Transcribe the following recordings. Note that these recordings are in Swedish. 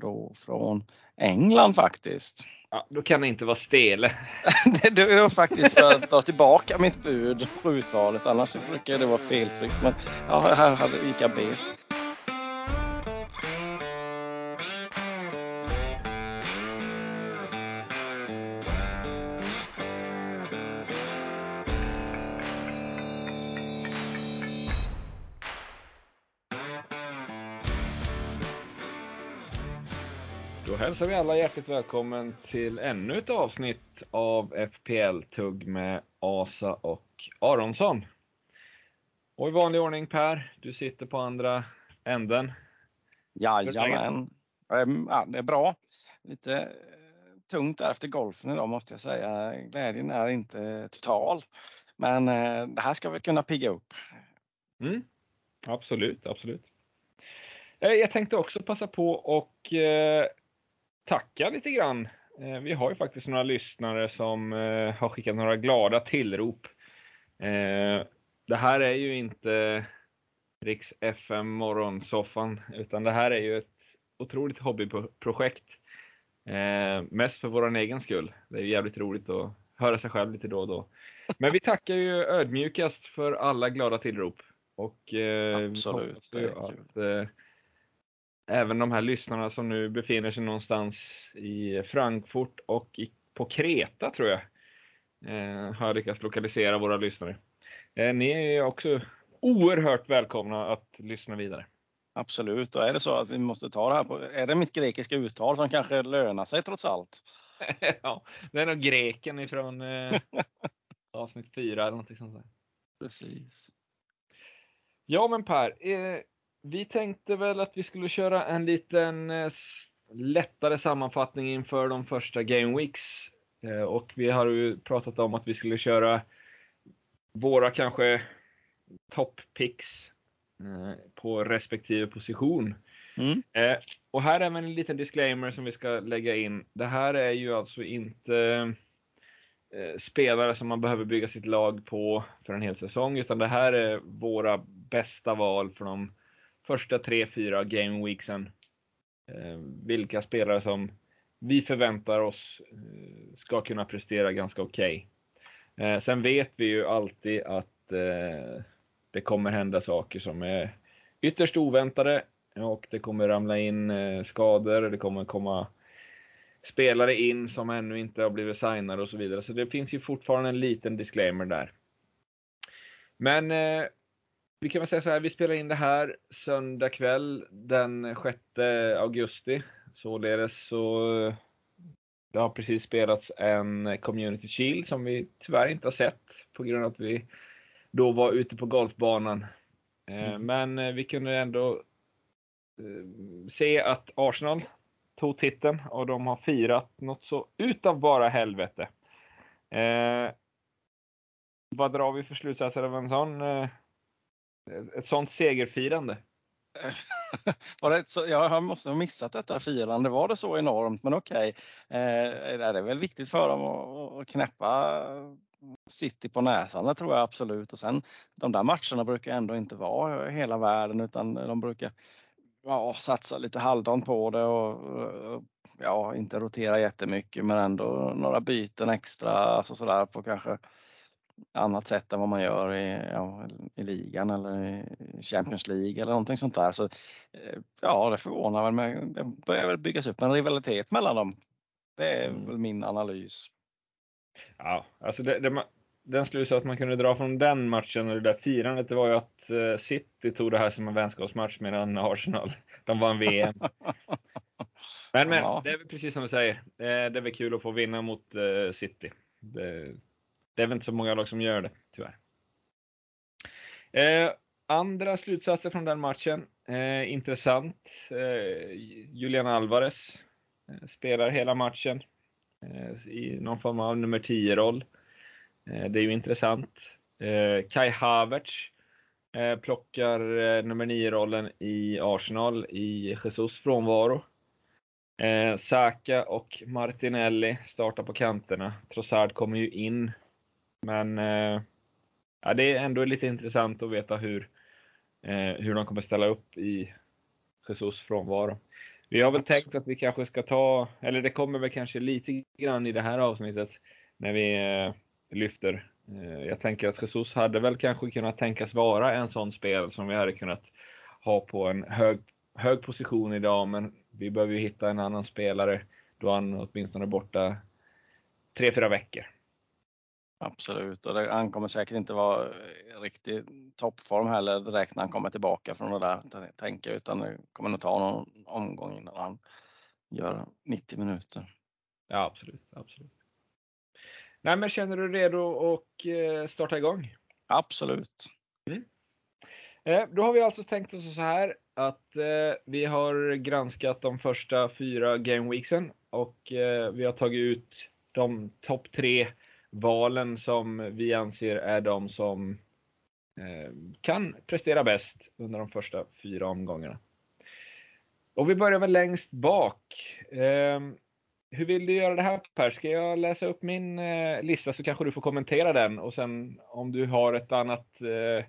då från England faktiskt. Ja, då kan det inte vara Stele. det var faktiskt för att ta tillbaka mitt bud på uttalet. Annars brukar det vara felfritt. Men ja, här gick jag bet. Hälsar vi alla hjärtligt välkommen till ännu ett avsnitt av FPL-tugg med Asa och Aronsson. Och i vanlig ordning Per, du sitter på andra änden. Jajamän. Ehm, ja, det är bra. Lite eh, tungt där efter golfen idag måste jag säga. Glädjen är inte total. Men eh, det här ska vi kunna pigga upp. Mm. Absolut, absolut. Eh, jag tänkte också passa på och tacka lite grann. Eh, vi har ju faktiskt några lyssnare som eh, har skickat några glada tillrop. Eh, det här är ju inte Riks FM morgonsoffan, utan det här är ju ett otroligt hobbyprojekt. Mest för vår egen skull. Det är jävligt roligt att höra sig själv lite då och då. Men vi tackar ju ödmjukast för alla glada tillrop. Och Absolut, det är att, även de här lyssnarna som nu befinner sig någonstans i Frankfurt och i, på Kreta tror jag, eh, har lyckats lokalisera våra lyssnare. Eh, ni är också oerhört välkomna att lyssna vidare. Absolut, och är det så att vi måste ta det här på, är det mitt grekiska uttal som kanske lönar sig trots allt? ja, det är nog greken ifrån eh, avsnitt 4 eller någonting sånt där. Precis. Ja men Per, eh, vi tänkte väl att vi skulle köra en liten eh, lättare sammanfattning inför de första Game Weeks. Eh, och vi har ju pratat om att vi skulle köra våra kanske top picks eh, på respektive position. Mm. Och här är en liten disclaimer som vi ska lägga in. Det här är ju alltså inte spelare som man behöver bygga sitt lag på för en hel säsong, utan det här är våra bästa val för de första tre, fyra game weeksen. Eh, vilka spelare som vi förväntar oss eh, ska kunna prestera ganska okej. Okay. Sen vet vi ju alltid att det kommer hända saker som är ytterst oväntade och det kommer ramla in skador, det kommer komma spelare in som ännu inte har blivit signade och så vidare. Så det finns ju fortfarande en liten disclaimer där. Men vi kan väl säga så här, vi spelar in det här söndag kväll den 6 augusti. Således så det har precis spelats en Community Shield som vi tyvärr inte har sett på grund av att vi då var ute på golfbanan. Eh, mm. Men eh, vi kunde ändå eh, se att Arsenal tog titeln och de har firat något så utav bara helvete. Eh, vad drar vi för slutsatser av en sån ett sånt segerfirande. var det så, jag måste ha missat detta firande. Var det så enormt? Men okej, okay. eh, det är väl viktigt för dem att, att knäppa City på näsan, det tror jag absolut. Och sen de där matcherna brukar ändå inte vara hela världen utan de brukar ja, satsa lite halvdant på det och ja, inte rotera jättemycket men ändå några byten extra, alltså sådär på kanske annat sätt än vad man gör i, ja, i ligan eller i Champions League eller någonting sånt där. Så, eh, ja, det förvånar väl mig. Det börjar väl byggas upp en rivalitet mellan dem. Det är mm. väl min analys. Ja, alltså det, det, den slutsats man kunde dra från den matchen och det där firandet, det var ju att eh, City tog det här som en vänskapsmatch medan Arsenal, de vann VM. Men, men ja. det är väl precis som du säger. Eh, det är väl kul att få vinna mot City. Det, det är väl inte så många lag som gör det, tyvärr. Eh, andra slutsatser från den matchen. Eh, intressant. Eh, Julian Alvarez eh, spelar hela matchen eh, i någon form av nummer 10-roll. Eh, det är ju intressant. Eh, Kai Havertz eh, plockar eh, nummer 9-rollen i Arsenal i Jesus frånvaro. Saka och Martinelli startar på kanterna. Trossard kommer ju in men eh, ja, det är ändå lite intressant att veta hur, eh, hur de kommer ställa upp i Jesus frånvaro. Vi har väl tänkt att vi kanske ska ta, eller det kommer väl kanske lite grann i det här avsnittet när vi eh, lyfter. Eh, jag tänker att Jesus hade väl kanske kunnat tänkas vara en sån spel som vi hade kunnat ha på en hög, hög position idag, men vi behöver ju hitta en annan spelare då han åtminstone är borta tre, fyra veckor. Absolut, och det, han kommer säkert inte vara i riktig toppform heller direkt när han kommer tillbaka från det där, tänker utan det kommer nog ta någon omgång innan han gör 90 minuter. Ja, absolut, absolut. Nej, men känner du redo att eh, starta igång? Absolut. Mm. Eh, då har vi alltså tänkt oss så här att eh, vi har granskat de första fyra gameweeksen och vi har tagit ut de topp tre valen som vi anser är de som eh, kan prestera bäst under de första fyra omgångarna. Och vi börjar väl längst bak. Ehm, hur vill du göra det här Per? Ska jag läsa upp min eh, lista så kanske du får kommentera den och sen om du har ett annat, eh,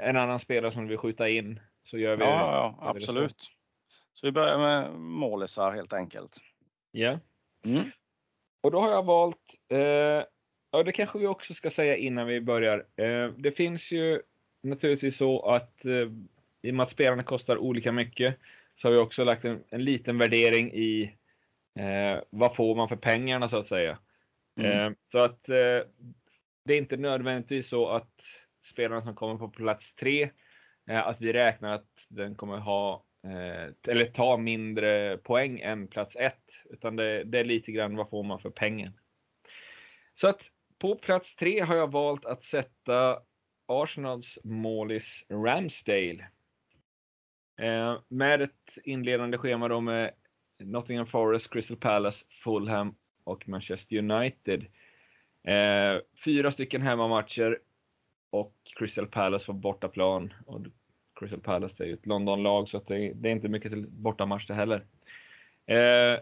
en annan spelare som du vill skjuta in så gör vi ja, Ja, absolut. Så. så. vi börjar med målisar helt enkelt. Ja. Mm. Och då har jag valt, eh, ja det kanske vi också ska säga innan vi börjar. Eh, det finns ju naturligtvis så att eh, i och med att spelarna kostar olika mycket så har vi också lagt en, en liten värdering i eh, vad får man för pengarna så att säga. Mm. Eh, så att eh, det är inte nödvändigtvis så att spelarna som kommer på plats tre, att vi räknar att den kommer ha eller ta mindre poäng än plats ett. Utan det, det, är lite grann vad får man för pengen. Så att på plats tre har jag valt att sätta Arsenals målis Ramsdale. Eh, med ett inledande schema då med Nottingham Forest, Crystal Palace, Fulham och Manchester United. Eh, fyra stycken hemmamatcher och Crystal Palace var bortaplan. Och Crystal Palace är ju ett Londonlag så att det, det, är inte mycket till bortamatch det heller. Eh,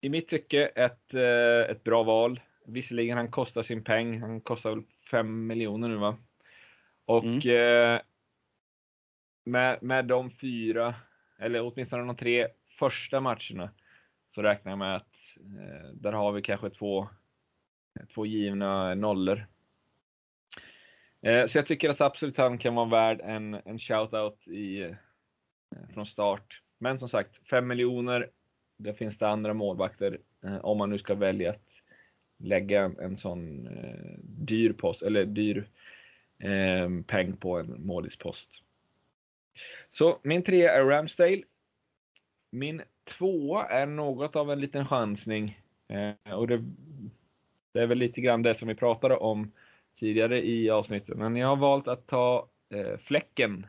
i mitt tycke ett, eh, ett bra val. Visserligen han kostar sin peng. Han kostar väl 5 miljoner nu va? Och mm. eh, med, med de fyra, eller åtminstone de tre första matcherna så räknar jag med att eh, där har vi kanske två, två givna nollor. Eh, så jag tycker att absolut han kan vara värd en, en shout-out i, eh, från start. Men som sagt, 5 miljoner, det finns det andra målvakter eh, om man nu ska välja att lägga en, en sån eh, dyr post, eller dyr eh, peng på en målispost. Så min trea är Ramsdale. Min tvåa är något av en liten chansning. Eh, och det, det, är väl lite grann det som vi pratade om tidigare i avsnittet. Men jag har valt att ta eh, Fläcken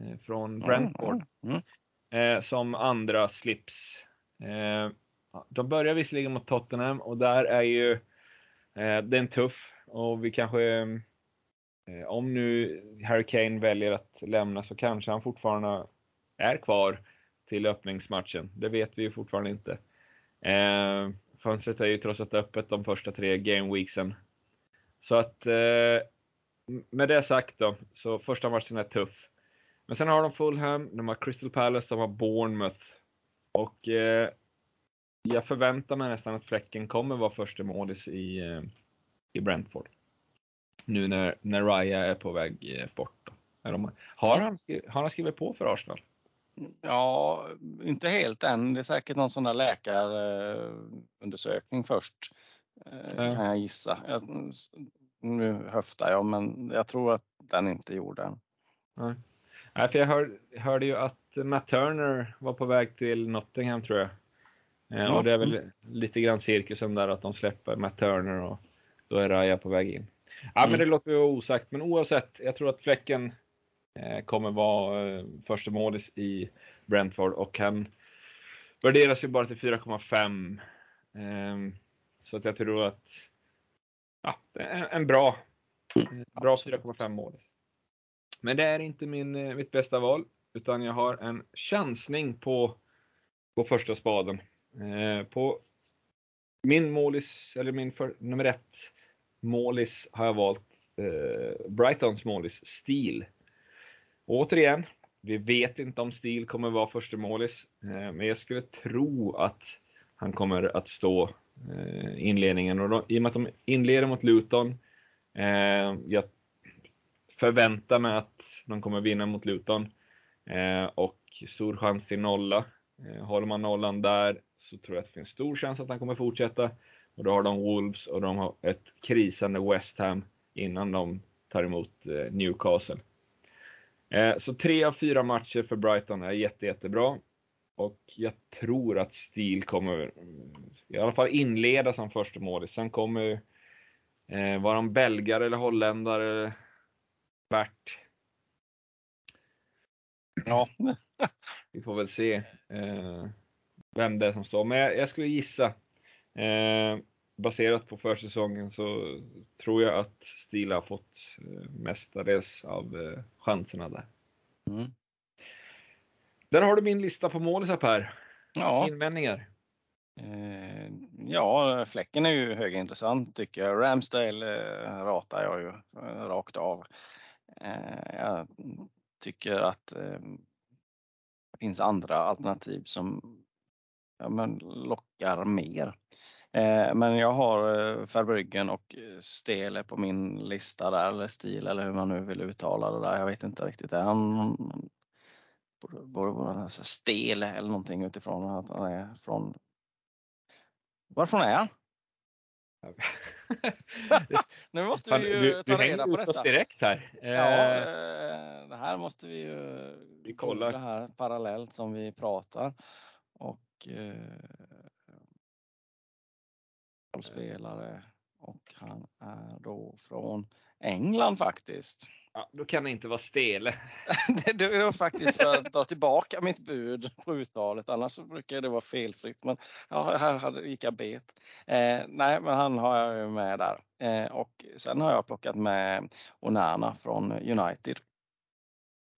eh, från Brentford mm, mm. som andra slips. Eh, de börjar visserligen mot Tottenham och där är ju eh, den tuff och vi kanske eh, om nu Harry Kane väljer att lämna så kanske han fortfarande är kvar till öppningsmatchen. Det vet vi ju fortfarande inte. Eh, fönstret är ju trots allt öppet de första tre gameweeksen. Så att eh, med det sagt då, så första matchen är tuff. Men sen har de Fulham, de har Crystal Palace, de har Bournemouth. Och eh, jag förväntar mig nästan att Fläcken kommer vara första målis i, eh, i Brentford. Nu när, när Raya är på väg eh, bort. Har, han, har han skrivit på för Arsenal? Ja, inte helt än. Det är säkert någon sån där läkarundersökning först. Eh, kan jag gissa. Jag, nu höftar jag, men jag tror att den inte är gjord än. Nej, Nej för jag hör, hörde ju att Matt Turner var på väg till Nottingham tror jag. Eh, ja. Och det är väl lite grann cirkusen där att de släpper Matt Turner och då är Raja på väg in. Ja, mm. men det låter ju osagt. Men oavsett, jag tror att Fläcken eh, kommer vara eh, första målis i Brentford och han värderas ju bara till 4,5. Ehm, så att jag tror att ja, en bra, bra 4,5 målis. Men det är inte min, mitt bästa val, utan jag har en chansning på, på första spaden. Eh, på min målis, eller min för, nummer ett målis har jag valt eh, Brightons målis, Steel. återigen, vi vet inte om Steel kommer vara första målis, eh, men jag skulle tro att han kommer att stå eh, inledningen. Och då, I och med att de inleder mot Luton, eh, jag förväntar mig att de kommer vinna mot Luton. Eh, och stor chans till nolla. Eh, håller man nollan där så tror jag att det finns stor chans att han kommer fortsätta. Och då har de Wolves och de har ett krisande West Ham innan de tar emot eh, Newcastle. Så tre av fyra matcher för Brighton är jätte, jättebra. Och jag tror att Steel kommer i alla fall inleda som första mål. Sen kommer eh, de belgare eller holländare Bert. Ja. Vi får väl se eh, vem det är som står. Men jag, jag skulle gissa Eh, baserat på försäsongen så tror jag att Stila har fått eh, mestadels av eh, chanserna där. Mm. Där har du min lista på målisar Per. Ja. Invändningar? Eh, ja, fläcken är ju högintressant tycker jag. Ramsdale eh, ratar jag ju eh, rakt av. Jag tycker att eh, det finns andra alternativ som ja, men lockar mer. Eh, men jag har eh, Verbryggen och eh, Stele på min lista där, eller Stil eller hur man nu vill uttala det där. Jag vet inte riktigt. Är han borde vara Stele eller någonting utifrån att han är från... Varifrån är han? nu måste vi ju du, ta du reda på detta. direkt här. Ja, eh, det här måste vi ju vi kollar det här parallellt som vi pratar. Och fotbollsspelare och han är då från England faktiskt. Ja, då kan det inte vara Stele. det är faktiskt för att dra tillbaka mitt bud på uttalet. Annars brukar det vara felfritt. Men ja, här gick jag bet. Eh, nej, men han har jag ju med där. Eh, och sen har jag plockat med Onana från United.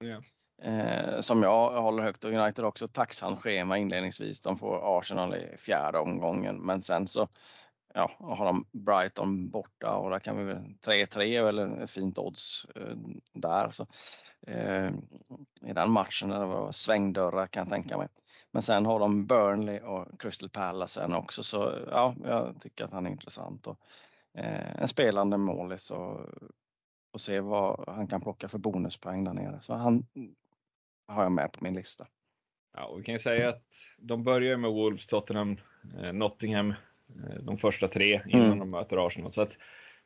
Ja. Eh, som jag håller högt och United har också tacksamt schema inledningsvis. De får Arsenal i fjärde omgången men sen så ja, har de Brighton borta och där kan vi väl 3-3 är väl ett fint odds eh, där. Så, eh, I den matchen där det var svängdörrar kan jag tänka mig. Men sen har de Burnley och Crystal Palace sen också så ja, jag tycker att han är intressant. Och, eh, en spelande målis och, och se vad han kan plocka för bonuspoäng där nere. Så han har jag med på min lista. Ja, och vi kan ju säga att de börjar med Wolves, Tottenham, eh, Nottingham, de första tre innan mm. de möter Arsenal. Så att,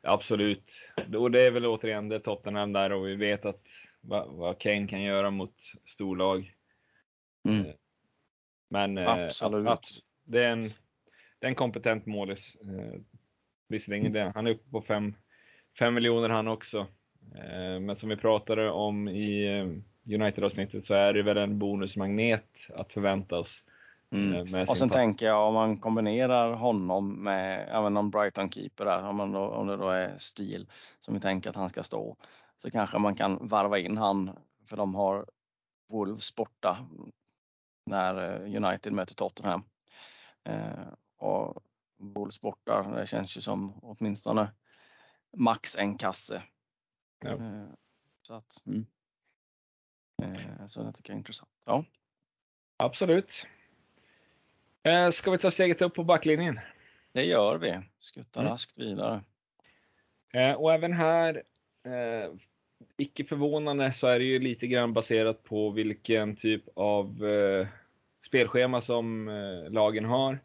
absolut, och det är väl återigen det Tottenham där och vi vet att vad, vad Kane kan göra mot storlag. Mm. Eh, men eh, absolut. Att, att det, är en, det är en kompetent målis. Visserligen det, han är uppe på 5 miljoner han också. Men som vi pratade om i United-avsnittet så är det väl en bonusmagnet att förvänta oss Mm. Eh, och sen tänker jag om man kombinerar honom med ja, någon Brighton-keeper där, om, man då, om det då är stil som vi tänker att han ska stå, så kanske man kan varva in han, för de har Wolves borta när eh, United möter Tottenham. Eh, och Wolves borta, det känns ju som åtminstone max en kasse. Ja. Eh, så att, mm. eh, så det tycker jag är intressant. Ja. Absolut. Eh, ska vi ta steget upp på backlinjen? Det gör vi. Skuttar mm. raskt vidare. Eh, och även här, eh, icke förvånande, så är det ju lite grann baserat på vilken typ av eh, spelschema som eh, lagen har.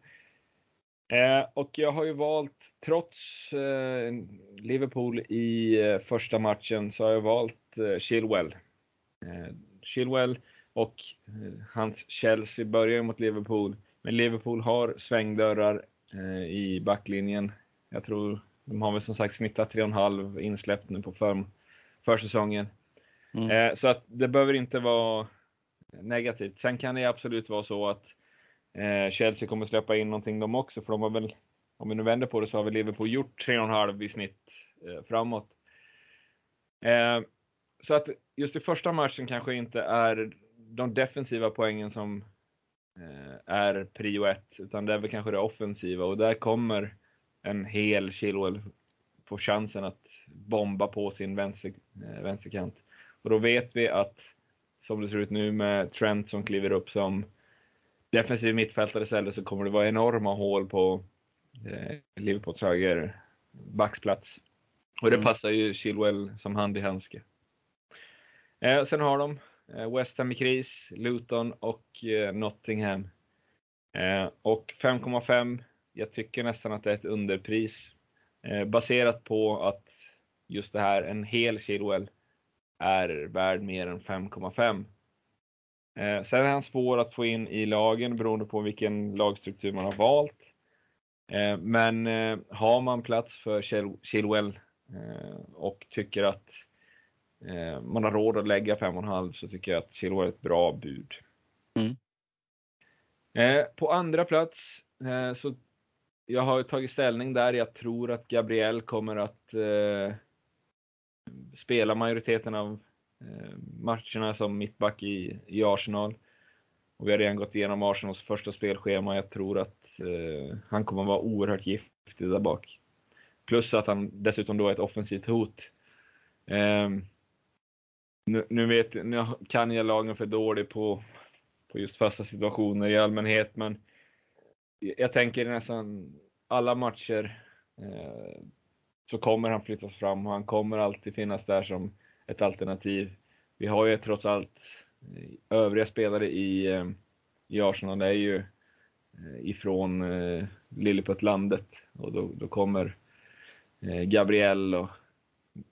Eh, och jag har ju valt, trots eh, Liverpool i första matchen, så har jag valt Chilwell. Chilwell och hans Chelsea börjar mot Liverpool men Liverpool har svängdörrar eh, i backlinjen. Jag tror de har väl som sagt snittat 3,5 insläppt nu på för, försäsongen. Mm. Eh, så att det behöver inte vara negativt. Sen kan det absolut vara så att eh, Chelsea kommer släppa in någonting de också, för de har väl, om vi nu vänder på det, så har väl Liverpool gjort 3,5 i snitt framåt. Så att just i första matchen kanske inte är de defensiva poängen som är prio ett, utan det är väl kanske det offensiva och där kommer en hel Chilwell få chansen att bomba på sin vänster, eh, vänsterkant. Och då vet vi att som det ser ut nu med Trent som kliver upp som defensiv mittfältare istället så kommer det vara enorma hål på eh, Liverpools höger backsplats. Och det mm. passar ju Chilwell som hand i handske. Eh, sen har de eh, Eh, West Ham i kris, Luton och eh, Nottingham. Eh, och 5,5, jag tycker nästan att det är ett underpris. Baserat på att just det här, en hel Chilwell, är värd mer än 5,5. Sen är han svår att få in i lagen beroende på vilken lagstruktur man har valt. Men har man plats för Chilwell och tycker att man har råd att lägga 5,5 så tycker jag att Chilwell är ett bra bud. Mm. Eh, på andra plats så jag har tagit ställning där. Jag tror att Gabriel kommer att spela majoriteten av Eh, matcherna som mittback i, i Arsenal. Och vi har redan gått igenom Arsenals första spelschema. Jag tror att eh, han kommer att vara oerhört giftig där bak. Plus att han dessutom då är ett offensivt hot. Eh, nu, nu, vet, nu kan jag lagen för dåligt på, på just fasta situationer i allmänhet, men jag tänker nästan alla matcher eh, så kommer han flyttas fram och han kommer alltid finnas där som ett alternativ. Vi har ju trots allt eh, övriga spelare i, eh, i Arsenal är ju eh, ifrån eh, Lilliputlandet och då, då kommer Gabriel och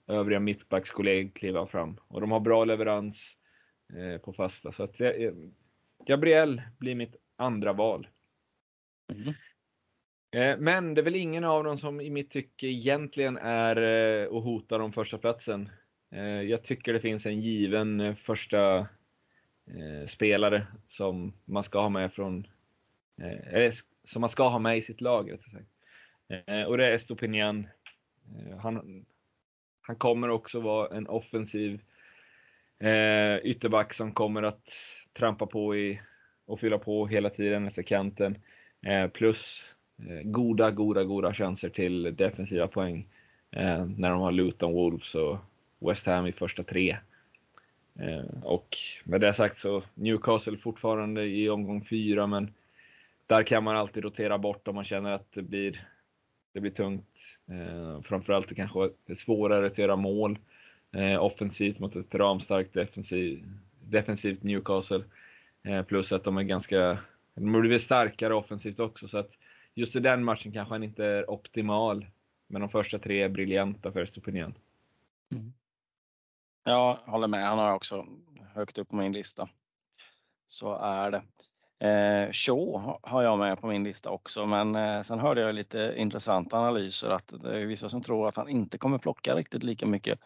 övriga mittbackskollegor kliva fram. Och de har bra leverans på fasta. Så att Gabriel blir mitt andra val. Mm. Men det är väl ingen av dem som i mitt tycke egentligen är och hotar om första platsen. Eh, jag tycker det finns en given eh, första eh, spelare som man ska ha med från, eller som man ska ha med i sitt lag. Och det är Estopinian. Han, han kommer också vara en offensiv eh, ytterback som kommer att trampa på i och fylla på hela tiden efter kanten. Eh, plus eh, goda, goda, goda chanser till defensiva poäng när de har Luton Wolves och West Ham i första tre. Eh, och med det sagt så Newcastle fortfarande i omgång fyra, men där kan man alltid rotera bort om man känner att det blir, det blir tungt. Eh, framförallt det kanske är svårare att göra mål eh, offensivt mot ett ramstarkt defensiv, defensivt Newcastle. plus att de är ganska, de blivit starkare offensivt också, så att just i den matchen kanske han inte är optimal. Men de första tre är briljanta för Estopinian. Mm. Jag håller med. Han har också högt upp på min lista. Så är det. Eh, Shaw har jag med på min lista också, men eh, sen hörde jag lite intressanta analyser att det är vissa som tror att han inte kommer plocka riktigt lika mycket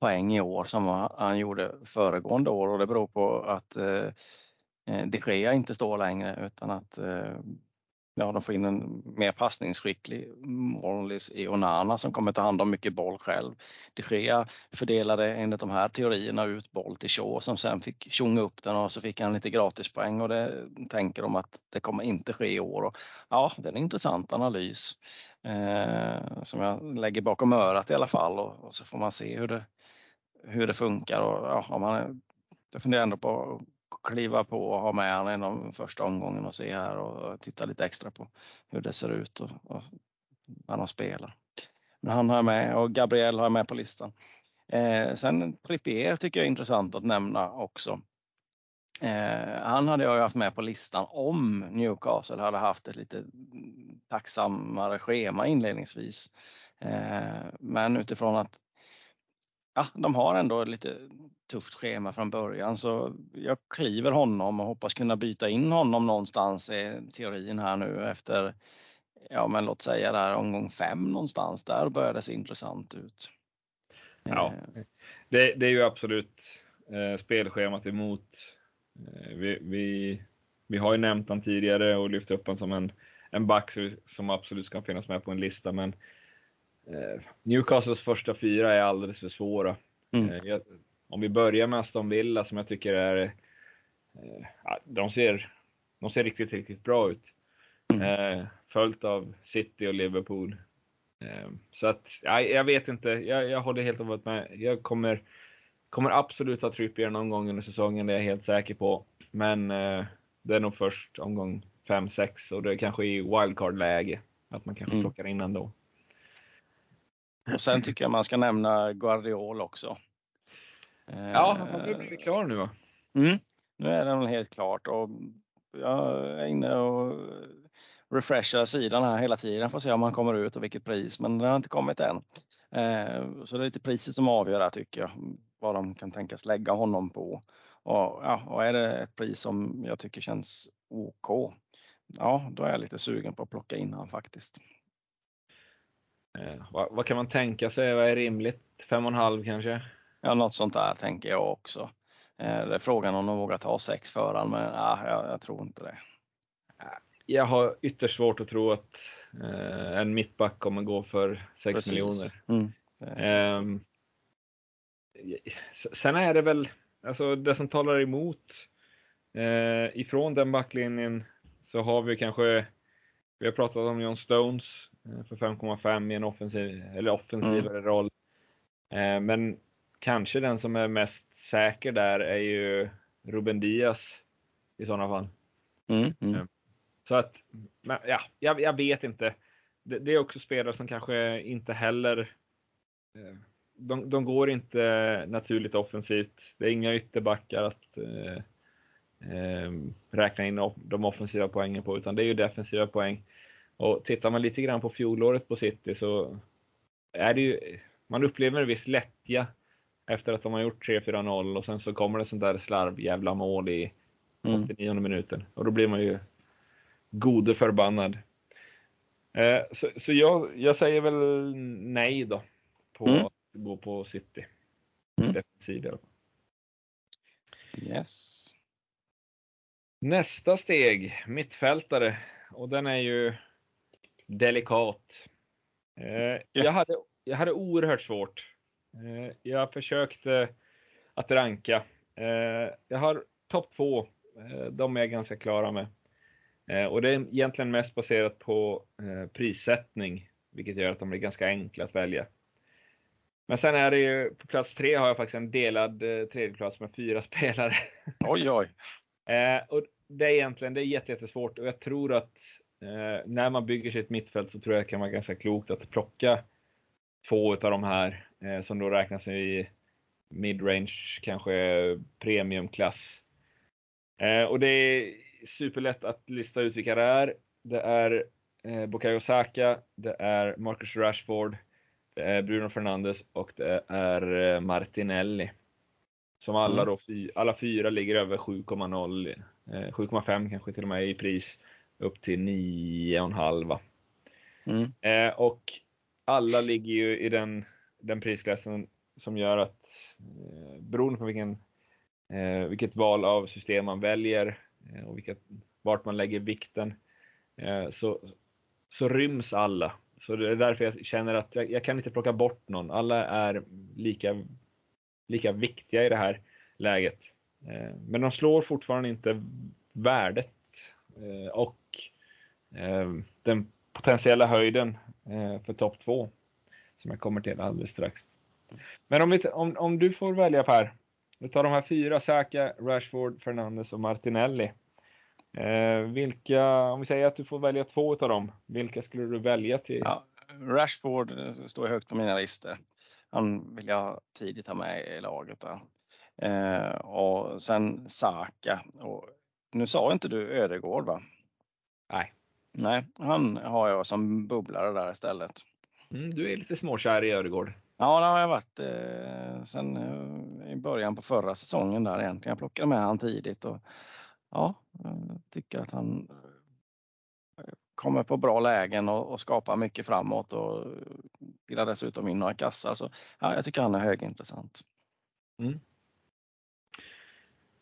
poäng i år som han gjorde föregående år och det beror på att eh, eh de Gea inte står längre utan att eh, ja, de får in en mer passningsskicklig Morlis i Onana som kommer ta hand om mycket boll själv. De Gea fördelade enligt de här teorierna ut boll till Shaw som sen fick tjonga upp den och så fick han lite gratispoäng och det tänker de att det kommer inte ske i år. Och, ja, det är en intressant analys eh, som jag lägger bakom örat i alla fall och, och, så får man se hur det, hur det funkar. Och, ja, om man, jag funderar ändå på kliva på och ha med honom inom första omgången och se här och titta lite extra på hur det ser ut och, och när de spelar. Men han har jag med och Gabriel har jag med på listan. Eh, sen Trippier tycker jag är intressant att nämna också. Eh, han hade jag ju haft med på listan om Newcastle hade haft ett lite tacksammare schema inledningsvis. Eh, men utifrån att ja, de har ändå lite tufft schema från början så jag kliver honom och hoppas kunna byta in honom någonstans i teorin här nu efter, ja men låt säga där omgång fem någonstans. Där börjar det se intressant ut. Ja, eh. det, det är ju absolut eh, spelschemat emot. Eh, vi, vi, vi har ju nämnt honom tidigare och lyft upp honom som en, en back som absolut ska finnas med på en lista, men Newcastles första fyra är alldeles för svåra. Mm. Eh, jag, om vi börjar med Aston Villa som jag tycker är, eh, de ser, de ser riktigt, riktigt bra ut. Mm. följt av City och Liverpool. så att, ja, jag vet inte, jag, jag håller helt och hållet med. Jag kommer kommer absolut ha Trippier någon gång under säsongen, det är jag helt säker på. Men eh, det är nog först omgång 5-6 och det är kanske i wildcard-läge. Att man kanske mm. plockar in ändå. Och sen tycker jag man ska nämna Guardiol också. Ja, han har blivit klar nu va? Mm, nu är den helt klart och jag är inne och refreshar sidan här hela tiden för att se om han kommer ut och vilket pris, men det har inte kommit än. Eh, så det är lite priset som avgör där tycker jag, vad de kan tänkas lägga honom på. Och, ja, och är det ett pris som jag tycker känns OK, ja då är jag lite sugen på att plocka in honom faktiskt. Eh, vad, vad, kan man tänka sig? Vad är rimligt? Fem och en halv kanske? Ja, något sånt där tänker jag också. Eh, det är frågan om de vågar ta sex för honom, men ja, jag, jag, tror inte det. Jag har ytterst svårt att tro att eh, en mittback kommer gå för 6 Precis. miljoner. Mm. Eh, sen är det väl, alltså det som talar emot eh, ifrån den backlinjen så har vi kanske, vi har pratat om John Stones eh, för 5,5 i en offensiv, eller offensivare mm. roll. Eh, men kanske den som är mest säker där är ju Ruben Diaz i sådana fall. Mm, mm. Eh, så att, ja, jag, jag vet inte. Det, det, är också spelare som kanske inte heller eh, de, de, går inte naturligt offensivt. Det är inga ytterbackar att eh, eh, räkna in de offensiva poängen på, utan det är ju defensiva poäng. Och tittar man lite grann på fjolåret på City så är det ju, man upplever en viss lättja efter att de har gjort 3-4-0 och sen så kommer det sånt där slarv jävla mål i 89 mm. minuten och då blir man ju gode förbannad. Eh, så så jag, jag säger väl nej då på mm. att gå på City. Mm. Defensiv. Yes. Nästa steg, mittfältare. Och den är ju delikat. Eh, jag, hade, jag hade oerhört svårt Eh, jag försökte att ranka. Eh, jag har topp två. De är jag ganska klara med. Och det är egentligen mest baserat på prissättning, vilket gör att de är ganska enkla att välja. Men sen är det ju, på plats tre har jag faktiskt en delad tredjeplats med fyra spelare. Oj, oj. och det är egentligen, det är jättesvårt och jag tror att när man bygger sitt mittfält så tror jag det kan vara ganska klokt att plocka två av de här eh, som då räknas i midrange, kanske premiumklass. Eh, och det är superlätt att lista ut vilka det är. Det är eh, Bukayo Saka, det är Marcus Rashford, det är Bruno Fernandes och det är eh, Martinelli. Som alla mm. då, alla fyra ligger över 7,0, 7,5 eh, kanske till och med i pris upp till 9,5. Mm. Eh, och alla ligger ju i den, den prisklassen som gör att eh, beroende på vilken, eh, vilket val av system man väljer eh, och vilket, vart man lägger vikten eh, så, så ryms alla. Så det är därför jag känner att jag, jag, kan inte plocka bort någon. Alla är lika, lika viktiga i det här läget. Eh, men de slår fortfarande inte värdet eh, och den potentiella höjden eh, för topp två. Som jag kommer till alldeles strax. Men om, vi, om, om du får välja Per. Du tar de här fyra, Saka, Rashford, Fernandes och Martinelli. Eh, vilka, om vi säger att du får välja två av dem, vilka skulle du välja till? Ja, Rashford eh, står högt på mina listor. Han vill jag tidigt ha med i laget. Eh, och sen Saka. Och nu sa inte du Ödegård va? Nej. Nej, han har jag som bubblare där istället. Mm, du är lite småkär i Öregård. Ja, det har jag varit eh, sen eh, i början på förra säsongen där egentligen. Jag plockade med han tidigt och ja, jag tycker att han eh, kommer på bra lägen och, och skapar mycket framåt och vill dessutom in några kassar. Så ja, jag tycker han är högintressant. Mm.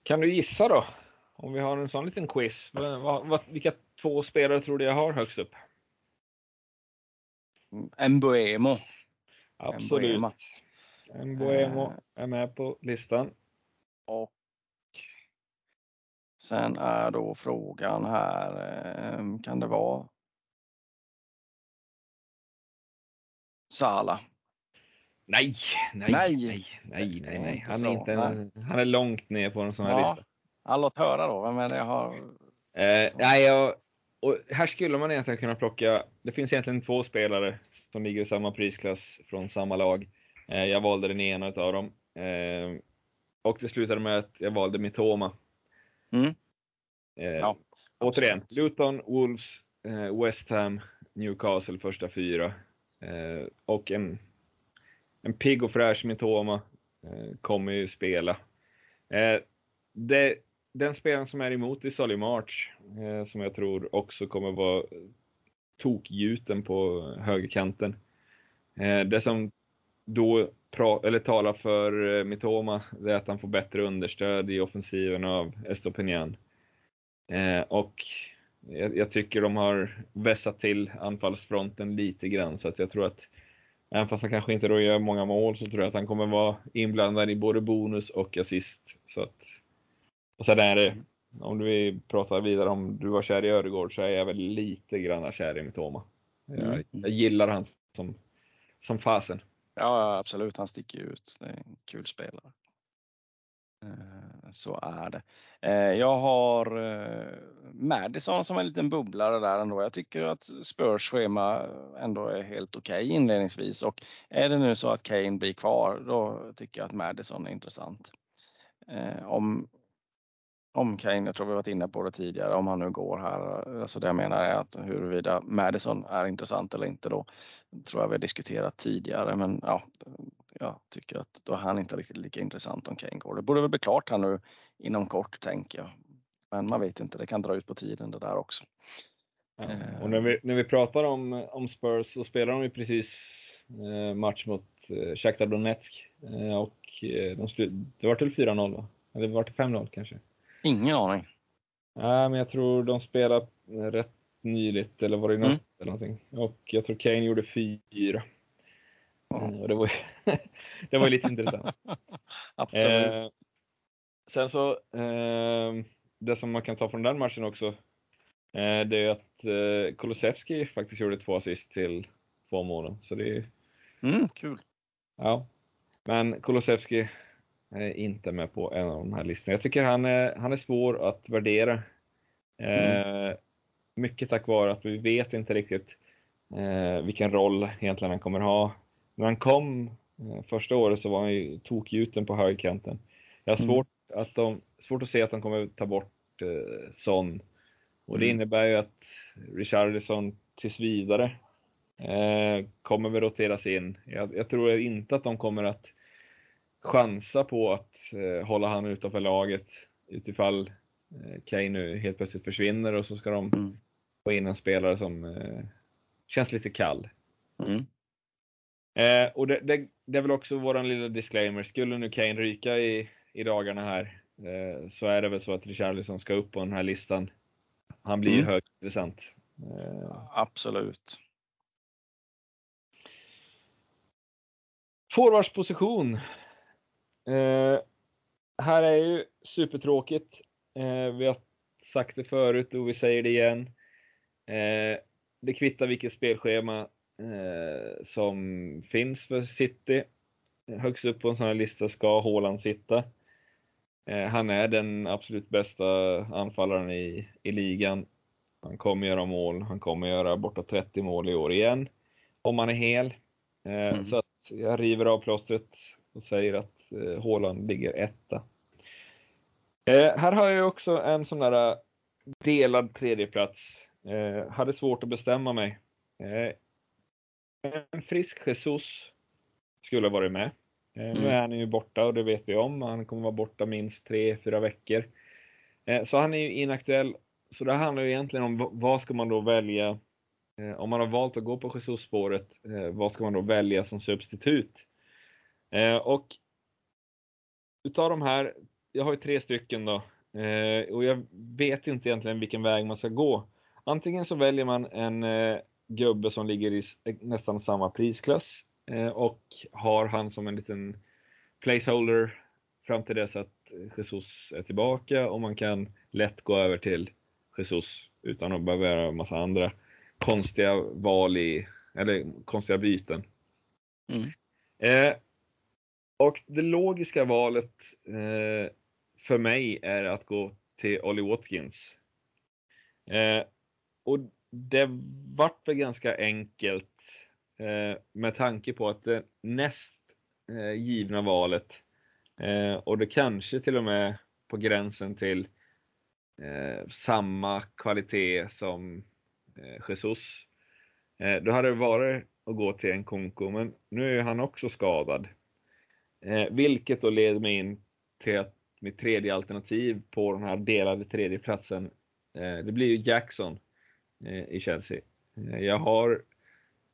Kan du gissa då? Om vi har en sån liten quiz. Vad, vad, vilka två spelare tror du jag har högst upp? Mbuemo. Absolut. Mbuemo uh, är med på listan. Och sen är då frågan här, eh, kan det vara Sala? Nej, nej, nej, nej, nej, nej. Han, är inte han är långt ner på en sån här ja. lista. Ja, låt höra då. Vem är det jag har? Eh, nej, jag, och här skulle man egentligen kunna plocka, det finns egentligen två spelare som ligger i samma prisklass från samma lag. Eh, jag valde den ena av dem. Eh, och det slutade med att jag valde Mitoma. Mm. Eh, ja, återigen, Luton, Wolves, West Ham, Newcastle första fyra. Och en, en pigg och fräsch Mitoma kommer ju spela. det, den spelaren som är emot är Solly March, eh, som jag tror också kommer vara tokgjuten på högerkanten. Eh, det som då pra, eller talar för eh, Mitoma, det är att han får bättre understöd i offensiven av Estopinian. Eh, och jag, jag, tycker de har vässat till anfallsfronten lite grann, så att jag tror att även fast han kanske inte då gör många mål så tror jag att han kommer vara inblandad i både bonus och assist. Så att och sen är det, om du vill prata vidare om du var kär i Öregård så är jag väl lite grann kär i Mitoma. Jag, mm. jag gillar han som, som fasen. Ja, absolut. Han sticker ut. Det är en kul spelare. Eh, så är det. Eh, jag har eh, Madison som en liten bubblare där ändå. Jag tycker att Spurs schema ändå är helt okej okay inledningsvis och är det nu så att Kane blir kvar då tycker jag att Madison är intressant. Om, om Kane, jag tror vi varit inne på det tidigare, om han nu går här. Alltså det jag menar är att huruvida Madison är intressant eller inte då tror jag vi diskuterat tidigare. Men ja, jag tycker att då är han inte riktigt lika intressant om Kane går. Det borde väl bli klart här nu inom kort tänker jag. Men man vet inte, det kan dra ut på tiden det där också. Ja, och när vi, när vi pratar om, om Spurs så spelar de ju precis eh, match mot eh, Shakhtar Donetsk eh, och eh, de det var till 4-0 va? Eller var det 5-0 kanske? Ingen aning. Nej, men jag tror de spelade rätt nyligt, eller var det i mm. eller någonting. Och jag tror Kane gjorde fyra. Mm. Och det var, det var lite intressant. Absolut. Eh, sen så, eh, det som man kan ta från den matchen också, eh, det är att eh, Kulusevski faktiskt gjorde två assist till två målen. Så det är mm, kul. Ja. Men Kulusevski, är inte med på en av de här listorna. Jag tycker han är, han är svår att värdera. Mm. Eh, mycket tack vare att vi vet inte riktigt eh, vilken roll egentligen han kommer ha. När han kom eh, första året så var han ju tokgjuten på högerkanten. Jag har mm. svårt, mm. att de, svårt att se att de kommer ta bort eh, Son. Och det mm. innebär ju att Richarlison tills vidare eh, kommer väl roteras in. Jag, jag tror inte att de kommer att chansa på att eh, hålla han utanför laget utifall eh, Kane nu helt plötsligt försvinner och så ska de mm. få in en spelare som eh, känns lite kall. Mm. Eh, och det, det, det, är väl också våran lilla disclaimer. Skulle nu Kane ryka i, i dagarna här eh, så är det väl så att Richarlison ska upp på den här listan. Han blir mm. ju högt intressant. Eh, Absolut. Forwardsposition Eh, här är ju supertråkigt. Eh, vi har sagt det förut och vi säger det igen. Eh, det kvittar vilket spelschema eh, som finns för City. Högst upp på en sån här lista ska Haaland sitta. Eh, han är den absolut bästa anfallaren i, i ligan. Han kommer göra mål. Han kommer göra bortåt 30 mål i år igen. Om han är hel. Eh, mm. Så att jag river av plåstret och säger att Haaland ligger etta. Eh, här har jag också en sån där eh, delad tredjeplats. Eh, hade svårt att bestämma mig. Eh, en frisk Jesus skulle ha varit med. Eh, mm. Nu är han ju borta och det vet vi om. Han kommer vara borta minst tre, fyra veckor. Eh, så han är ju inaktuell. Så det handlar ju egentligen om vad ska man då välja om man har valt att gå på Jesus-spåret, vad ska man då välja som substitut? Och utav de här, jag har ju tre stycken då, eh, och jag vet inte egentligen vilken väg man ska gå. Antingen så väljer man en eh, gubbe som ligger i nästan samma prisklass eh, och har han som en liten placeholder fram till dess att Jesus är tillbaka och man kan lätt gå över till Jesus utan att behöva göra en massa andra konstiga val i, eller konstiga byten. Mm. Och det logiska valet eh, för mig är att gå till Ollie Watkins. Eh, och det vart väl ganska enkelt eh, med tanke på att det näst eh, givna valet eh, och det kanske till och med på gränsen till eh, samma kvalitet som eh, Jesus. Eh, då hade det varit att gå till en Konko, men nu är han också skadad. Eh, vilket då leder mig in till att mitt tredje alternativ på den här delade tredjeplatsen, eh, det blir ju Jackson eh, i Chelsea. Eh, jag har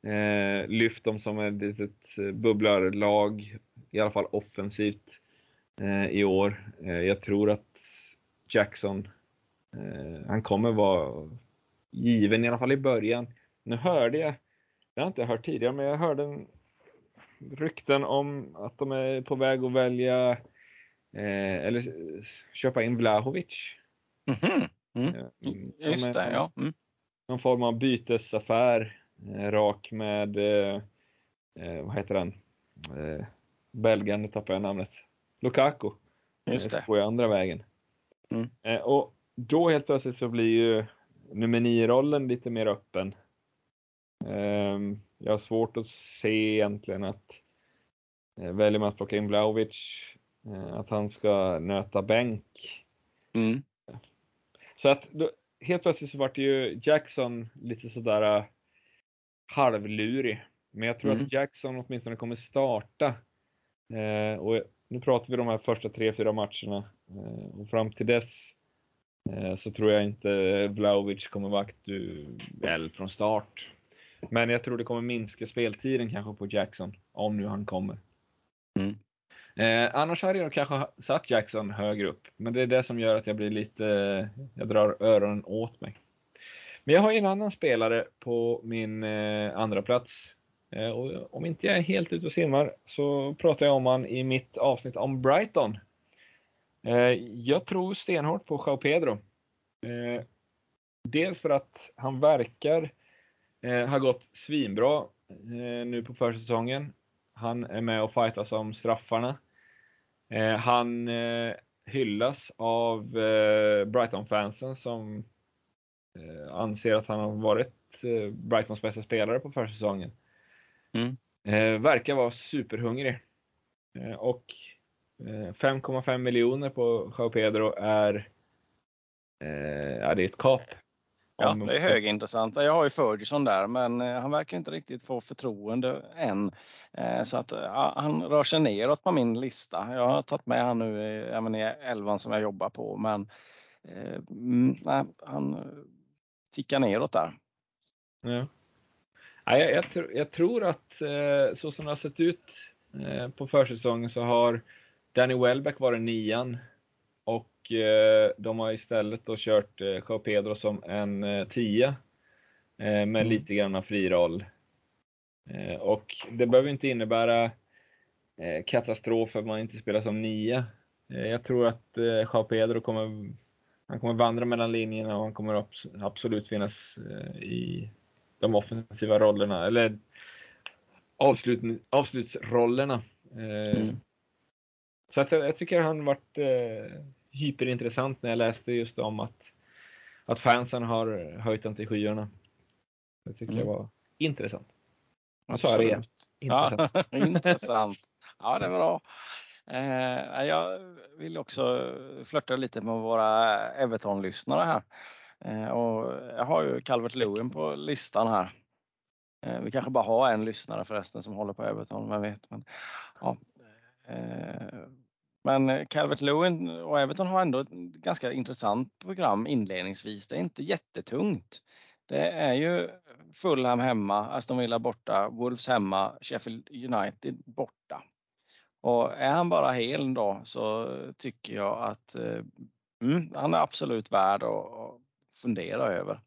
eh, lyft dem som ett litet eh, bubblarlag, i alla fall offensivt eh, i år. jag tror att Jackson, han kommer vara given i alla fall i början. Nu hörde jag, det har jag inte hört tidigare, men jag hörde en, rykten om att de är på väg att välja eh, eller köpa in Vlahovic. Mm-hmm. Mm. Mm. Just det, ja. Mm. Någon form av bytesaffär, eh, rak med, eh, eh vad heter den, eh, belgaren, nu tappar jag namnet, Lukaku. Just det. Går andra vägen. Mm. Eh, och då helt plötsligt så blir ju nummer 9-rollen lite mer öppen. Ehm, jag har svårt att se egentligen att eh, väljer man att plocka in Blaovic, eh, att han ska nöta bänk. Mm. Så att då, helt plötsligt så vart det ju Jackson lite sådär uh, halvlurig. Men jag tror mm. att Jackson åtminstone kommer starta. Eh, och nu pratar vi de här första tre, fyra matcherna. Eh, och fram till dess eh, så tror jag inte Vlaovic kommer vara aktuell från start. Men jag tror det kommer minska speltiden kanske på Jackson, om nu han kommer. Mm. Eh, annars hade jag kanske satt Jackson högre upp, men det är det som gör att jag blir lite, jag drar öronen åt mig. Men jag har ju en annan spelare på min eh, andra plats. Eh, och om inte jag är helt ute och simmar så pratar jag om han i mitt avsnitt om Brighton. Eh, jag tror stenhårt på Jao Pedro. Eh, dels för att han verkar Eh, har gått svinbra eh, nu på försäsongen. Han är med och fightas om straffarna. Eh, han eh, hyllas av eh, Brighton-fansen som eh, anser att han har varit Brightons bästa spelare på försäsongen. Mm. verkar vara superhungrig. och 5,5 miljoner på Jao Pedro är, ja, det är ett kap Ja, det är högintressant. Jag har ju Ferguson där, men eh, han verkar inte riktigt få förtroende än. Eh, så att ja, han rör sig neråt på min lista. Jag har tagit med han nu även i elvan som jag jobbar på, men eh, mm, nej, han tickar neråt där. Ja. Ja, jag, jag, jag tror att så som det har sett ut på försäsongen så har Danny Welbeck varit nian och Eh, de har istället då kört eh, Joao Pedro som en eh, tia med mm. lite grann fri roll. Och det behöver inte innebära katastrof att man inte spelar som nia. Jag tror att Joao Pedro kommer, han kommer vandra mellan linjerna och han kommer absolut finnas i de offensiva rollerna, eller avslut, avslutsrollerna. Mm. Så att jag, jag tycker han varit hyperintressant när jag läste just om att, att fansen har höjt den till skyarna. Det tycker mm. jag var intressant. Jag sa det igen. Intressant. Ja, intressant. Ja, det är bra. Eh, jag vill också flörta lite med våra Everton-lyssnare här. Eh, och jag har ju Calvert Lewin på listan här. Eh, vi kanske bara har en lyssnare förresten som håller på Everton, vem vet. Men, ja, eh, men eh, Calvert Lewin och Everton har ändå ett ganska intressant program inledningsvis. Det är inte jättetungt. Det är ju Fulham hemma, Aston Villa borta, Wolves hemma, Sheffield United borta. Och är han bara hel då så tycker jag att eh, mm, han är absolut värd att fundera över.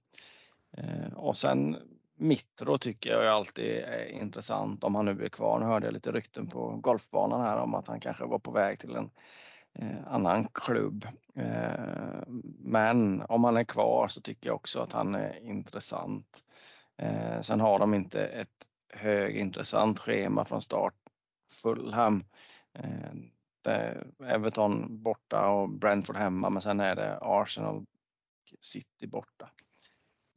Eh, och sen Mitro tycker jag alltid är intressant om han nu blir kvar. Nu hörde jag lite rykten på golfbanan här om att han kanske var på väg till en eh, annan klubb. Eh, men om han är kvar så tycker jag också att han är intressant. Eh, sen har de inte ett högintressant schema från start Fulham. Eh, Everton borta och Brentford hemma men sen är det Arsenal City borta.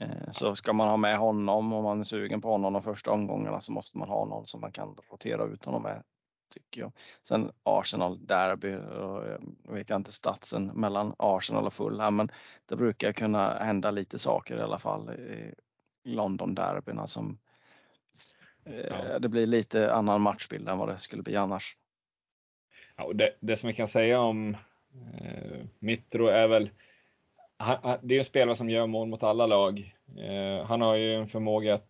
Eh, så ska man ha med honom om man är sugen på honom de första omgångarna så måste man ha någon som man kan rotera ut honom med. Tycker jag. Sen Arsenal derby, jag vet jag inte statsen mellan Arsenal och Fulham men det brukar kunna hända lite saker i alla fall i London derbyna som eh, ja. det blir lite annan matchbild än vad det skulle bli annars. Ja, och det, det som jag kan säga om eh, Mitro är väl han, det är en spelare som gör mål mot alla lag. Eh, han har ju en förmåga att,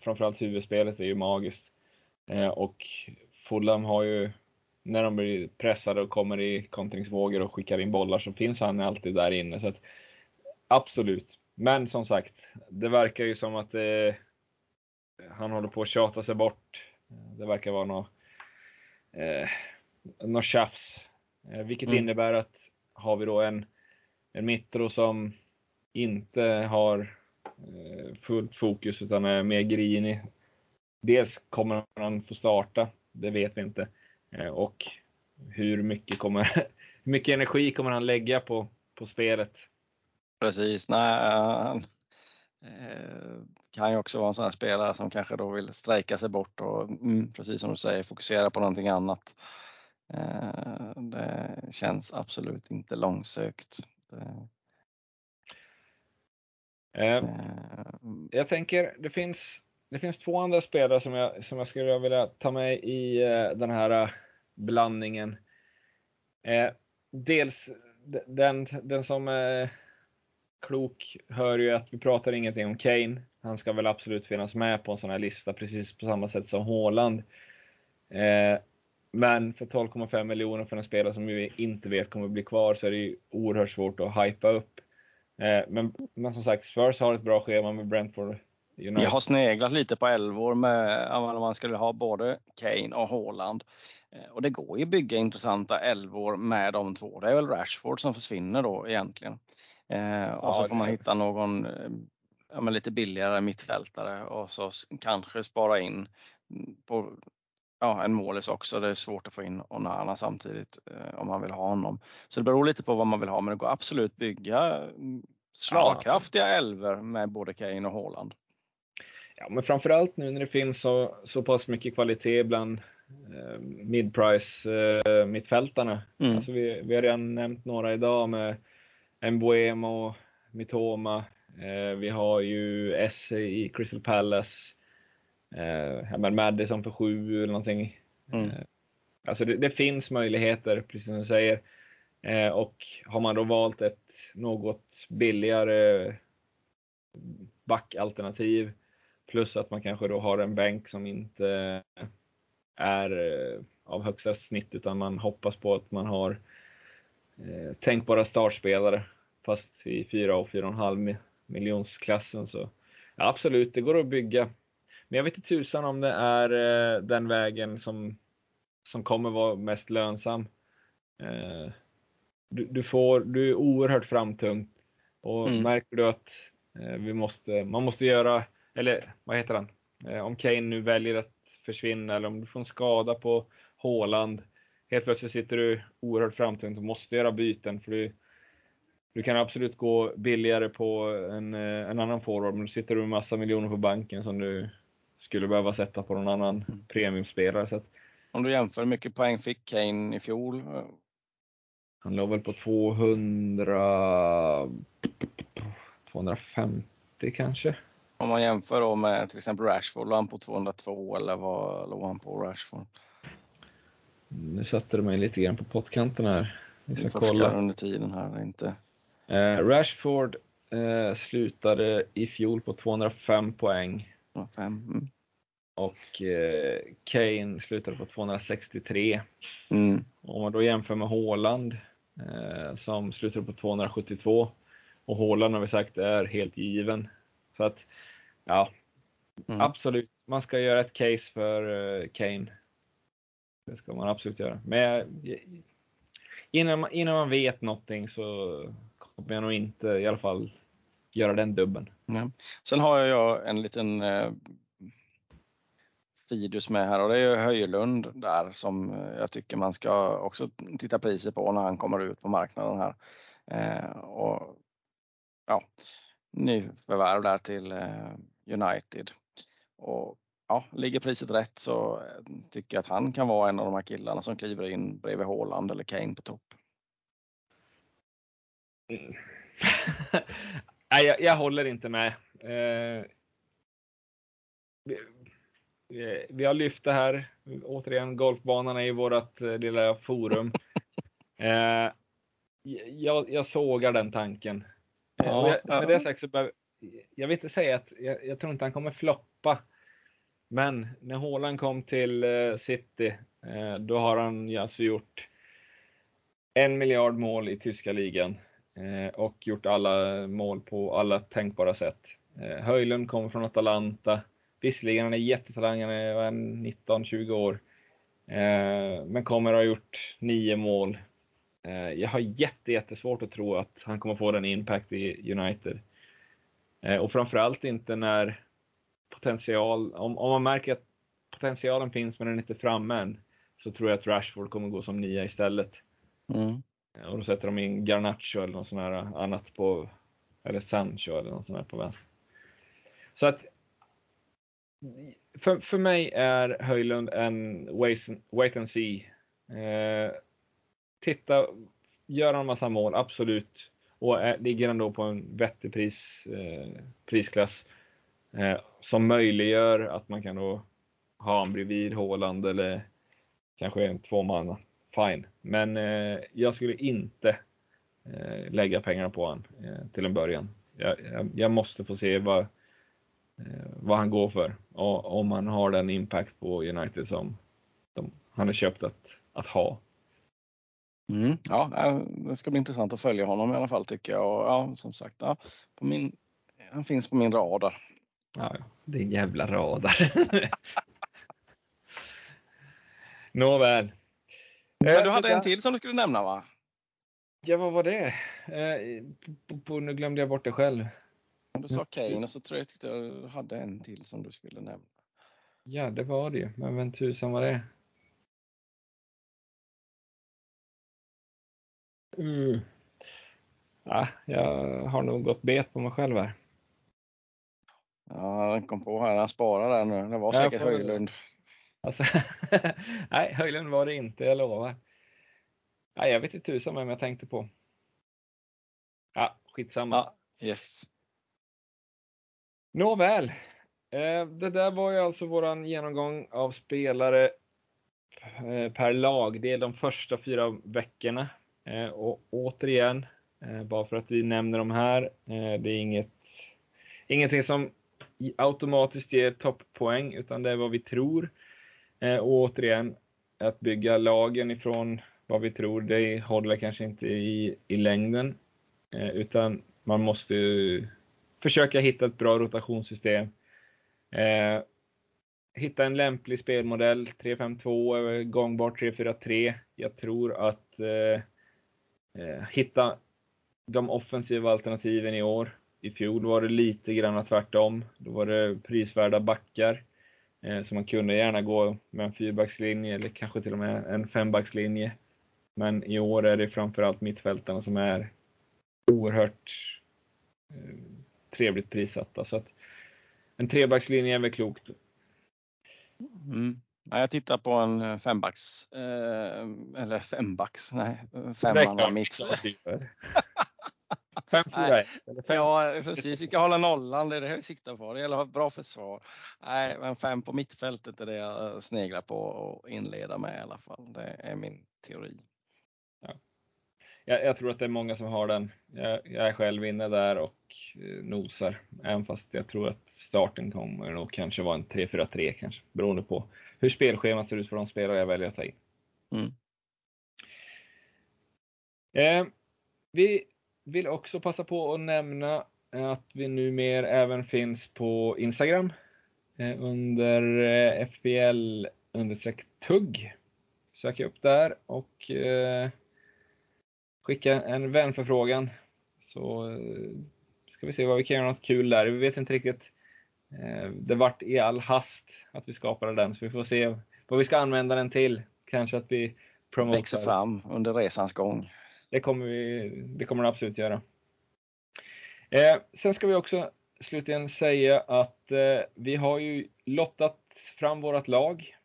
framförallt huvudspelet är ju magiskt. Eh, och Fulham har ju, när de blir pressade och kommer i kontringsvågor och skickar in bollar så finns han alltid där inne. Så att, absolut. Men som sagt, det verkar ju som att eh, han håller på att tjata sig bort. Det verkar vara något, eh, något tjafs. Eh, vilket mm. innebär att har vi då en en Mitro som inte har eh, fullt fokus utan är mer grinig. Dels kommer han få starta, det vet vi inte. Eh, och hur mycket, kommer, hur mycket energi kommer han lägga på, på spelet? Precis, nej, han kan ju också vara en sån här spelare som kanske då vill strejka sig bort och mm, precis som du säger fokusera på någonting annat. Det känns absolut inte långsökt. Eh, eh, jag tänker, det finns, det finns två andra spelare som jag, som jag skulle vilja ta med i eh, den här blandningen. dels den, den som är klok hör ju att vi pratar ingenting om Kane. Han ska väl absolut finnas med på en sån här lista, precis på samma sätt som Haaland. Men för 12,5 miljoner för en spelare som vi inte vet kommer bli kvar så är det ju oerhört svårt att hypa upp. Eh, men, men som sagt, Spurs har ett bra schema med Brentford. United. Jag har sneglat lite på elvor med om man skulle ha både Kane och Haaland. Eh, och det går ju att bygga intressanta elvor med de två. Det är väl Rashford som försvinner då egentligen. Eh, och ja, så får man hitta någon ja, lite billigare mittfältare och så kanske spara in på ja, en målis också. Det är svårt att få in Onana samtidigt eh, om man vill ha honom. Så det beror lite på vad man vill ha, men det går absolut bygga mm, slagkraftiga elver med både Kane och Haaland. Ja, men framförallt nu när det finns så, så pass mycket kvalitet bland eh, midprice eh, mittfältarna. Mm. Alltså vi, vi har redan nämnt några idag med Mbuemo, Mitoma. Eh, vi har ju Esse i Crystal Palace. Eh, men Madison för sju eller någonting. Mm. Eh, alltså det, det, finns möjligheter, precis som du säger. Eh, och har man då valt ett något billigare backalternativ plus att man kanske då har en bänk som inte är eh, av högsta snitt utan man hoppas på att man har eh, tänkbara startspelare fast i 4 och 4,5 miljonsklassen så ja, absolut, det går att bygga men jag vet inte tusan om det är eh, den vägen som, som kommer vara mest lönsam. Eh, du, du, får, du är oerhört framtung och mm. märker du att eh, vi måste, man måste göra, eller vad heter han? Om Kane nu väljer att försvinna eller om du får en skada på Håland. Helt plötsligt sitter du oerhört framtungt och måste göra byten för du, du kan absolut gå billigare på en, en annan forward, men sitter du med massa miljoner på banken som du skulle behöva sätta på någon annan mm. premiumspelare. Så att, Om du jämför, hur mycket poäng fick Kane i fjol? Han låg väl på 200, 250 kanske. Om man jämför då med till exempel Rashford, låg han på 202 eller vad låg han på Rashford? Nu satte du mig lite grann på pottkanten här. Vi ska kolla. under tiden här, inte. Eh, Rashford eh, slutade i fjol på 205 poäng. Mm. Och eh, Kane slutade på 263. Mm. Om man då jämför med Håland eh, som slutade på 272 och Håland har vi sagt är helt given. Så att ja, mm. absolut, man ska göra ett case för eh, Kane. Det ska man absolut göra. Men innan man, innan man vet någonting så kommer jag nog inte i alla fall göra den dubben. Nej. Sen har jag en liten eh, Fidus med här och det är Höjlund där som eh, jag tycker man ska också titta priset på när han kommer ut på marknaden här. Eh, och ja, nyförvärv där till eh, United. Och ja, ligger priset rätt så eh, tycker jag att han kan vara en av de här killarna som kliver in bredvid Haaland eller Kane på topp. Mm. Nej, jag, jag, håller inte med. Eh, vi, vi, har lyft det här, återigen, golfbanan är i vårt eh, lilla forum. Eh, jag, jag sågar den tanken. Eh, ja, jag, med det sagt så behöver, jag vill inte säga att jag, jag, tror inte han kommer floppa. Men när Haaland kom till eh, City, då har han alltså gjort en miljard mål i tyska ligan Eh, och gjort alla mål på alla tänkbara sätt. Eh, Höjlund kommer från Atalanta. Visserligen han är jättetalang, han är 19-20 år. Eh, men kommer att ha gjort nio mål jag har jätte, jättesvårt att tro att han kommer få den impact i United. Och framförallt inte när potential, om, om man märker att potentialen finns men den är inte framme än, så tror jag att Rashford kommer gå som nia istället. Mm. Och då sätter de in Garnacho eller något sånt här annat på, eller Sancho eller något sånt här på vänster. Så att för, för mig är Höjlund en wait, and see. Eh, titta, gör han massa mål, absolut. Och är, ligger han då på en vettig pris, eh, prisklass eh, som möjliggör att man kan då ha honom bredvid Håland eller kanske en tvåmanna. Fine. Men eh, jag skulle inte eh, lägga pengarna på honom eh, till en början. Jag, jag, jag måste få se vad, eh, vad han går för och om han har den impact på United som, som han är köpt att, att ha. Mm, ja, det ska bli intressant att följa honom i alla fall tycker jag. Och, ja, som sagt, ja, på min, han finns på min radar. Ja, din jävla radar. Nåväl. Men du hade en till som du skulle nämna va? Ja, vad var det? Eh, nu glömde jag bort det själv. Du sa Kane och så tror jag att du hade en till som du skulle nämna. Ja, det var det ju. Men vem tusan var det? Mm. Ja, jag har nog gått bet på mig själv här. Ja, jag kom på här, han sparar där nu. Det var säkert. Höjlund. Alltså, nej, Höjlund var det inte, jag lovar. Nej, jag vet inte tusan vem jag tänkte på. Ja, skitsamma. Ja, yes. Nåväl. Eh, det där var ju alltså våran genomgång av spelare eh, per lagdel de första fyra veckorna. Eh, och återigen, bara för att vi nämner de här, det är inget, ingenting som automatiskt ger topppoäng, utan det är vad vi tror. Eh, och återigen, att bygga lagen ifrån vad vi tror, det håller kanske inte i, i längden. Eh, utan man måste försöka hitta ett bra rotationssystem. Eh, hitta en lämplig spelmodell, 3-5-2, gångbar 3-4-3. Jag tror att eh, hitta de offensiva alternativen i år. I fjol var det lite grann tvärtom. Då var det prisvärda backar. Eh, så man kunde gärna gå med en fyrbackslinje eller kanske till och med en fembackslinje. Men i år är det framförallt mittfältarna som är oerhört eh, trevligt prissatta. Så att en trebackslinje är väl klokt. Mm. Ja, jag tittar på en eh, fembacks, eh, eller fembacks, nej, femmanna mittfält. Fem, Ja, precis. Vi ska hålla nollan, det är det vi siktar på. Det gäller att ha ett bra försvar. Nej, men fem på mittfältet är det jag sneglar på och inleda med i alla fall. Det är min teori. Ja. Jag, jag tror att det är många som har den. Jag, jag är själv inne där och eh, nosar, även fast jag tror att starten kommer nog kanske vara en 3-4-3 kanske, beroende på hur spelschemat ser ut för de spelare jag väljer att ta in. Mm. Eh, vi vill också passa på att nämna att vi numera även finns på Instagram eh, under eh, FBL understreck tugg. Sök upp där och eh, skicka en vänförfrågan så ska vi se vad vi kan göra något kul där. Vi vet inte riktigt det vart i all hast att vi skapade den, så vi får se vad vi ska använda den till. Kanske att vi promotar. Växer fram under resans gång. Det kommer, vi, det kommer det absolut göra. Eh, sen ska vi också slutligen säga att eh, vi har ju lottat fram vårt lag.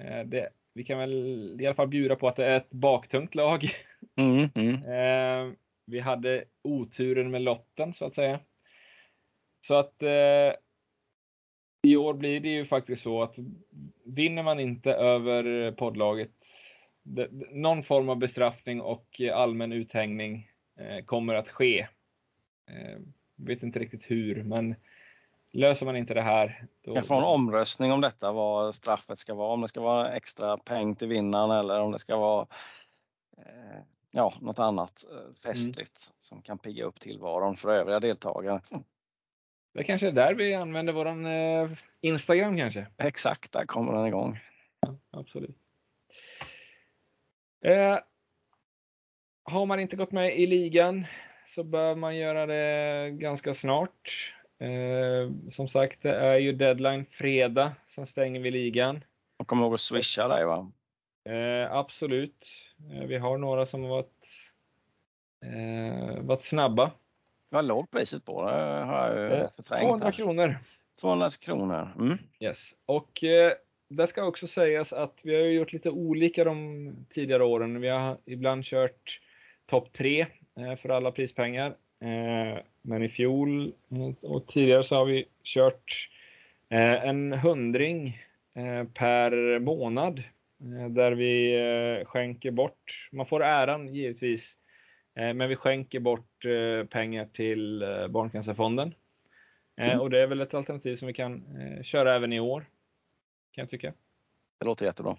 Eh, det, vi kan väl i alla fall bjuda på att det är ett baktungt lag. Mm, mm. Eh, vi hade oturen med lotten så att säga. Så att eh, i år blir det ju faktiskt så att vinner man inte över poddlaget, någon form av bestraffning och allmän uthängning eh, kommer att ske. Eh, vet inte riktigt hur, men löser man inte det här. Då... Jag får en omröstning om detta, vad straffet ska vara. Om det ska vara extra peng till vinnaren eller om det ska vara eh, ja, något annat eh, festligt mm. som kan pigga upp tillvaron för övriga deltagare. Det kanske är där vi använder våran eh, Instagram kanske? Exakt, där kommer den igång. Ja, absolut. Eh, har man inte gått med i ligan så bör man göra det ganska snart. Eh, som sagt, det är ju deadline fredag, sen stänger vi ligan. Och kom ihåg att swisha dig va? Eh, absolut. Eh, vi har några som har varit, eh, varit snabba. Vad låg priset på det? Har jag eh, 200 här. kronor. 200 kronor. Mm. Yes. Och eh, det ska också sägas att vi har gjort lite olika de tidigare åren. Vi har ibland kört topp tre eh, för alla prispengar. Eh, men i fjol och tidigare så har vi kört eh, en hundring eh, per månad där vi skänker bort, man får äran givetvis, men vi skänker bort pengar till Barncancerfonden. Mm. Och det är väl ett alternativ som vi kan köra även i år, kan jag tycka. Det låter jättebra.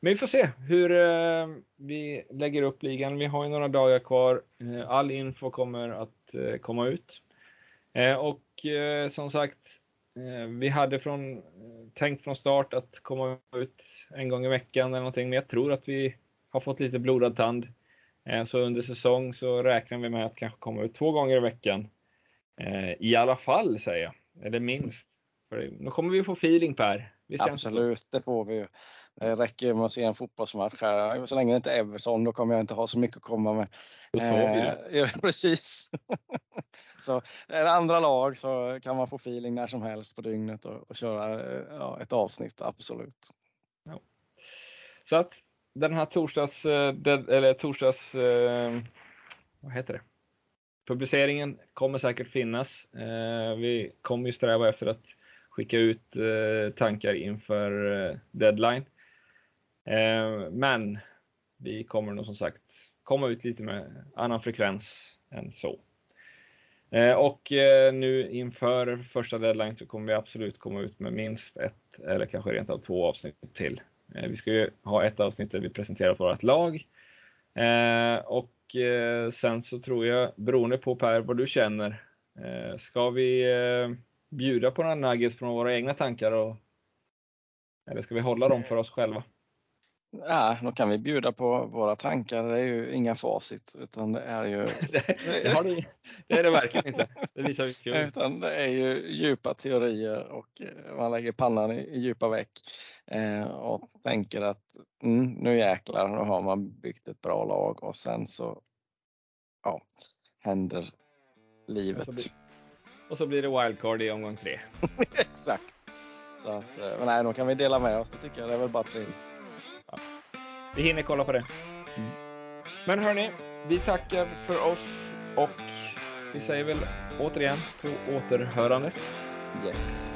Men vi får se hur eh, vi lägger upp ligan. Vi har ju några dagar kvar. Eh, all info kommer att eh, komma ut. och som sagt, vi hade från, tänkt från start att komma ut en gång i veckan eller någonting, men jag tror att vi har fått lite blodad tand. Så under säsong så räknar vi med att kanske komma ut två gånger i veckan. I alla fall, säger jag. Eller minst. För nu kommer vi få feeling Per. Absolut, det får vi ju. Det räcker med att se en fotbollsmatch här. Så länge det inte är Everson, då kommer jag inte ha så mycket att komma med. Då sa vi det. Eh, precis. så är det andra lag så kan man få feeling när som helst på dygnet och, och köra ja, ett avsnitt, absolut. Ja. Så att den här torsdags, eh, eller torsdags, eh, vad heter det? Publiceringen kommer säkert finnas. Vi kommer ju sträva efter att skicka ut eh, tankar inför eh, deadline. Eh, men vi kommer nog som sagt komma ut lite med annan frekvens än så. Och nu inför första deadline så kommer vi absolut komma ut med minst ett eller kanske rent av två avsnitt till. Vi ska ju ha ett avsnitt där vi presenterar vårt lag. Och sen så tror jag, beroende på Per vad du känner, ska vi bjuda på några nuggets från våra egna tankar och, eller ska vi hålla dem för oss själva? Ja, då kan vi bjuda på våra tankar. Det är ju inga facit utan det är ju... det, det, det, är det verkligen inte. Det visar kul. Utan det är ju djupa teorier och eh, man lägger pannan i, i djupa veck eh, och tänker att mm, nu jäklar, nu har man byggt ett bra lag och sen så ja, händer livet. Och så, blir, det wildcard i omgång tre. Exakt. Så att, eh, men nej, då kan vi dela med oss. Det tycker jag det är väl bara trevligt. Vi hinner kolla på det. Mm. Men hörni, vi tackar för oss och vi säger väl återigen på återhörande. Yes.